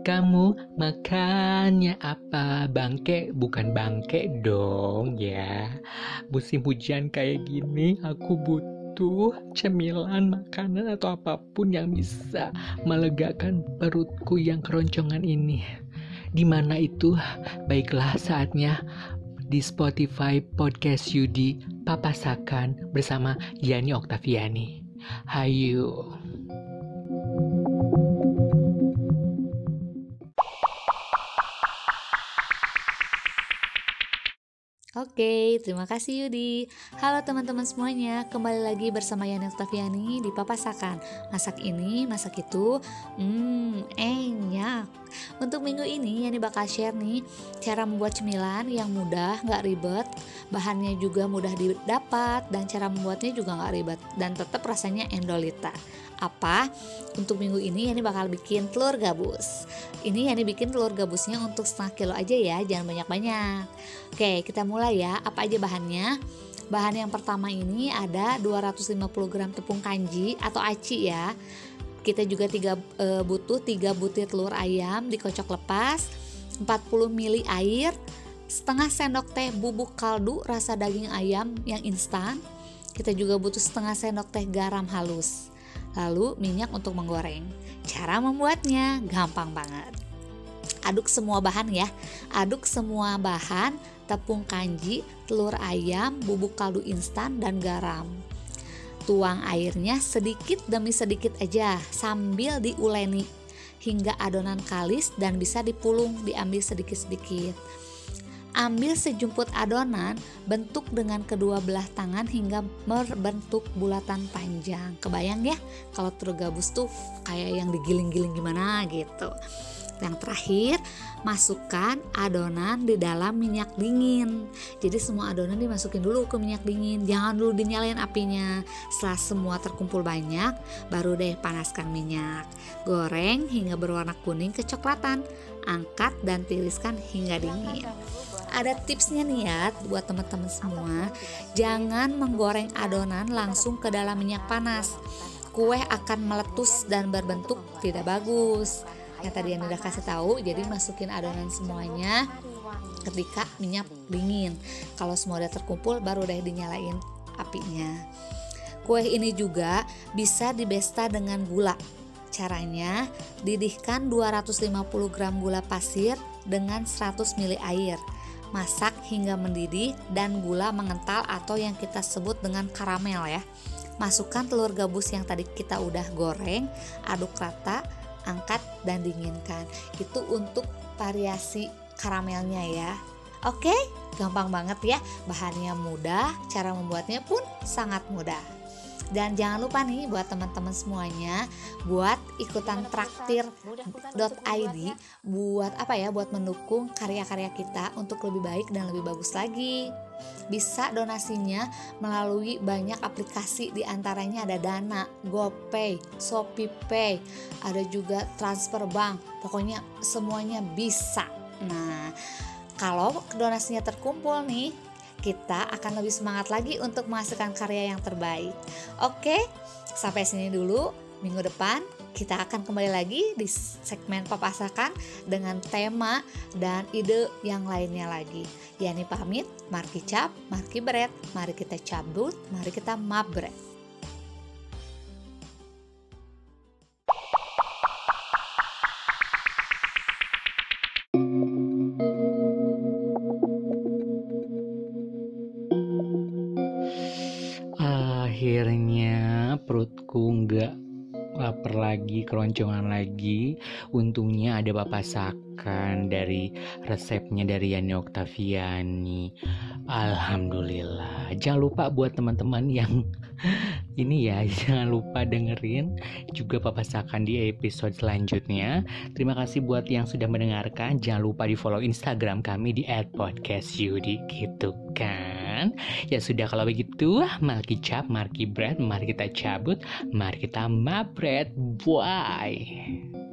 Kamu makannya apa? Bangke bukan bangke dong ya. Musim hujan kayak gini aku butuh cemilan, makanan atau apa pun yang bisa melegakan perutku yang keroncongan ini. Di mana itu? Baiklah saatnya di Spotify Podcast Yudi Papasakan bersama Yani Oktaviani. Hayu. Oke, terima kasih Yudi. Halo teman-teman semuanya, kembali lagi bersama Yani Oktaviani di Papasakan. Masak ini, masak itu, hmm, enak. Untuk minggu ini Yani bakal share nih cara membuat cemilan yang mudah, nggak ribet, bahannya juga mudah didapat dan cara membuatnya juga nggak ribet dan tetap rasanya endolita apa untuk minggu ini Yani bakal bikin telur gabus. Ini Yani bikin telur gabusnya untuk setengah kilo aja ya jangan banyak-banyak. Oke kita mulai ya. Apa aja bahannya? Bahan yang pertama ini ada 250 gram tepung kanji atau aci ya. Kita juga tiga, e, butuh 3 butir telur ayam dikocok lepas 40 ml air setengah sendok teh bubuk kaldu rasa daging ayam yang instan. Kita juga butuh setengah sendok teh garam halus lalu minyak untuk menggoreng. Cara membuatnya gampang banget. Aduk semua bahan ya. Aduk semua bahan, tepung kanji, telur ayam, bubuk kaldu instan dan garam. Tuang airnya sedikit demi sedikit aja sambil diuleni hingga adonan kalis dan bisa dipulung diambil sedikit-sedikit. Ambil sejumput adonan, bentuk dengan kedua belah tangan hingga berbentuk bulatan panjang. Kebayang ya, kalau telur gabus tuh kayak yang digiling-giling gimana gitu. Yang terakhir, masukkan adonan di dalam minyak dingin. Jadi semua adonan dimasukin dulu ke minyak dingin. Jangan dulu dinyalain apinya. Setelah semua terkumpul banyak, baru deh panaskan minyak. Goreng hingga berwarna kuning kecoklatan. Angkat dan tiriskan hingga dingin ada tipsnya nih ya buat teman-teman semua jangan menggoreng adonan langsung ke dalam minyak panas kue akan meletus dan berbentuk tidak bagus yang tadi yang udah kasih tahu jadi masukin adonan semuanya ketika minyak dingin kalau semua udah terkumpul baru deh dinyalain apinya kue ini juga bisa dibesta dengan gula Caranya, didihkan 250 gram gula pasir dengan 100 ml air. Masak hingga mendidih dan gula mengental atau yang kita sebut dengan karamel ya. Masukkan telur gabus yang tadi kita udah goreng, aduk rata, angkat dan dinginkan. Itu untuk variasi karamelnya ya. Oke, gampang banget ya. Bahannya mudah, cara membuatnya pun sangat mudah. Dan jangan lupa nih buat teman-teman semuanya buat ikutan traktir.id buat apa ya buat mendukung karya-karya kita untuk lebih baik dan lebih bagus lagi. Bisa donasinya melalui banyak aplikasi di antaranya ada Dana, GoPay, ShopeePay, ada juga transfer bank. Pokoknya semuanya bisa. Nah, kalau donasinya terkumpul nih, kita akan lebih semangat lagi untuk menghasilkan karya yang terbaik. Oke, sampai sini dulu. Minggu depan kita akan kembali lagi di segmen papasakan dengan tema dan ide yang lainnya lagi. Yani pamit, marki cap, marki beret, mari kita cabut, mari kita mabret. Akhirnya perutku nggak lapar lagi, keroncongan lagi. Untungnya ada bapak sakan dari resepnya dari Yani Oktaviani. Alhamdulillah. Jangan lupa buat teman-teman yang ini ya, jangan lupa dengerin juga papasakan di episode selanjutnya. Terima kasih buat yang sudah mendengarkan. Jangan lupa di follow Instagram kami di @podcastyudi gitu kan kan? Ya sudah kalau begitu, mari cap, mari bread, mari kita cabut, mari kita mabret. Bye.